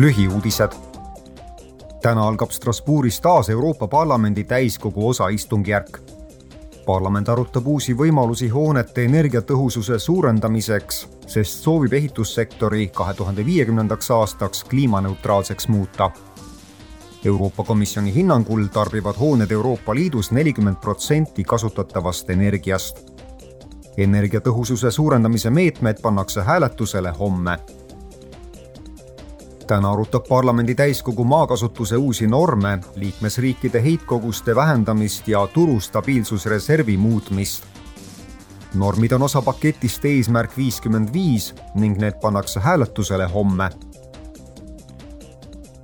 lühiuudised. täna algab Strasbourgis taas Euroopa Parlamendi täiskogu osaistungjärk. parlament arutab uusi võimalusi hoonete energiatõhususe suurendamiseks, sest soovib ehitussektori kahe tuhande viiekümnendaks aastaks kliimaneutraalseks muuta. Euroopa Komisjoni hinnangul tarbivad hooned Euroopa Liidus nelikümmend protsenti kasutatavast energiast. energiatõhususe suurendamise meetmed pannakse hääletusele homme täna arutab parlamendi täiskogu maakasutuse uusi norme, liikmesriikide heitkoguste vähendamist ja turu stabiilsusreservi muutmist. normid on osa paketist Eesmärk viiskümmend viis ning need pannakse hääletusele homme.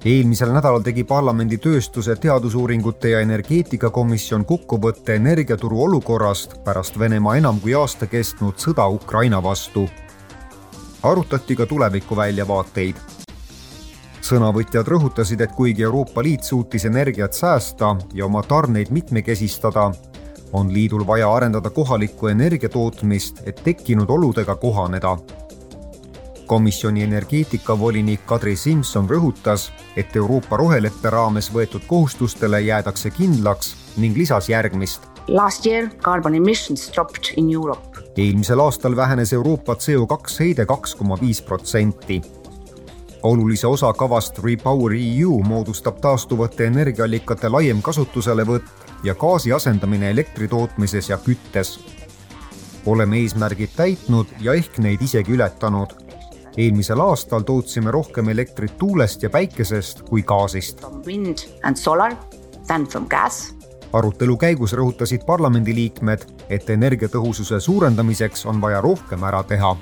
eelmisel nädalal tegi parlamendi tööstuse, teadusuuringute ja energeetikakomisjon kokkuvõtte energiaturu olukorrast pärast Venemaa enam kui aasta kestnud sõda Ukraina vastu. arutati ka tuleviku väljavaateid sõnavõtjad rõhutasid, et kuigi Euroopa Liit suutis energiat säästa ja oma tarneid mitmekesistada, on liidul vaja arendada kohalikku energiatootmist, et tekkinud oludega kohaneda. komisjoni energeetikavolinik Kadri Simson rõhutas, et Euroopa roheleppe raames võetud kohustustele jäädakse kindlaks ning lisas järgmist. Last year carbon emissions dropped in Europe. eelmisel aastal vähenes Euroopa CO2 heide kaks koma viis protsenti olulise osa kavast Repower EU moodustab taastuvate energiaallikate laiem kasutuselevõtt ja gaasi asendamine elektri tootmises ja küttes. oleme eesmärgid täitnud ja ehk neid isegi ületanud. eelmisel aastal tootsime rohkem elektrit tuulest ja päikesest kui gaasist. Arutelu käigus rõhutasid parlamendiliikmed, et energiatõhususe suurendamiseks on vaja rohkem ära teha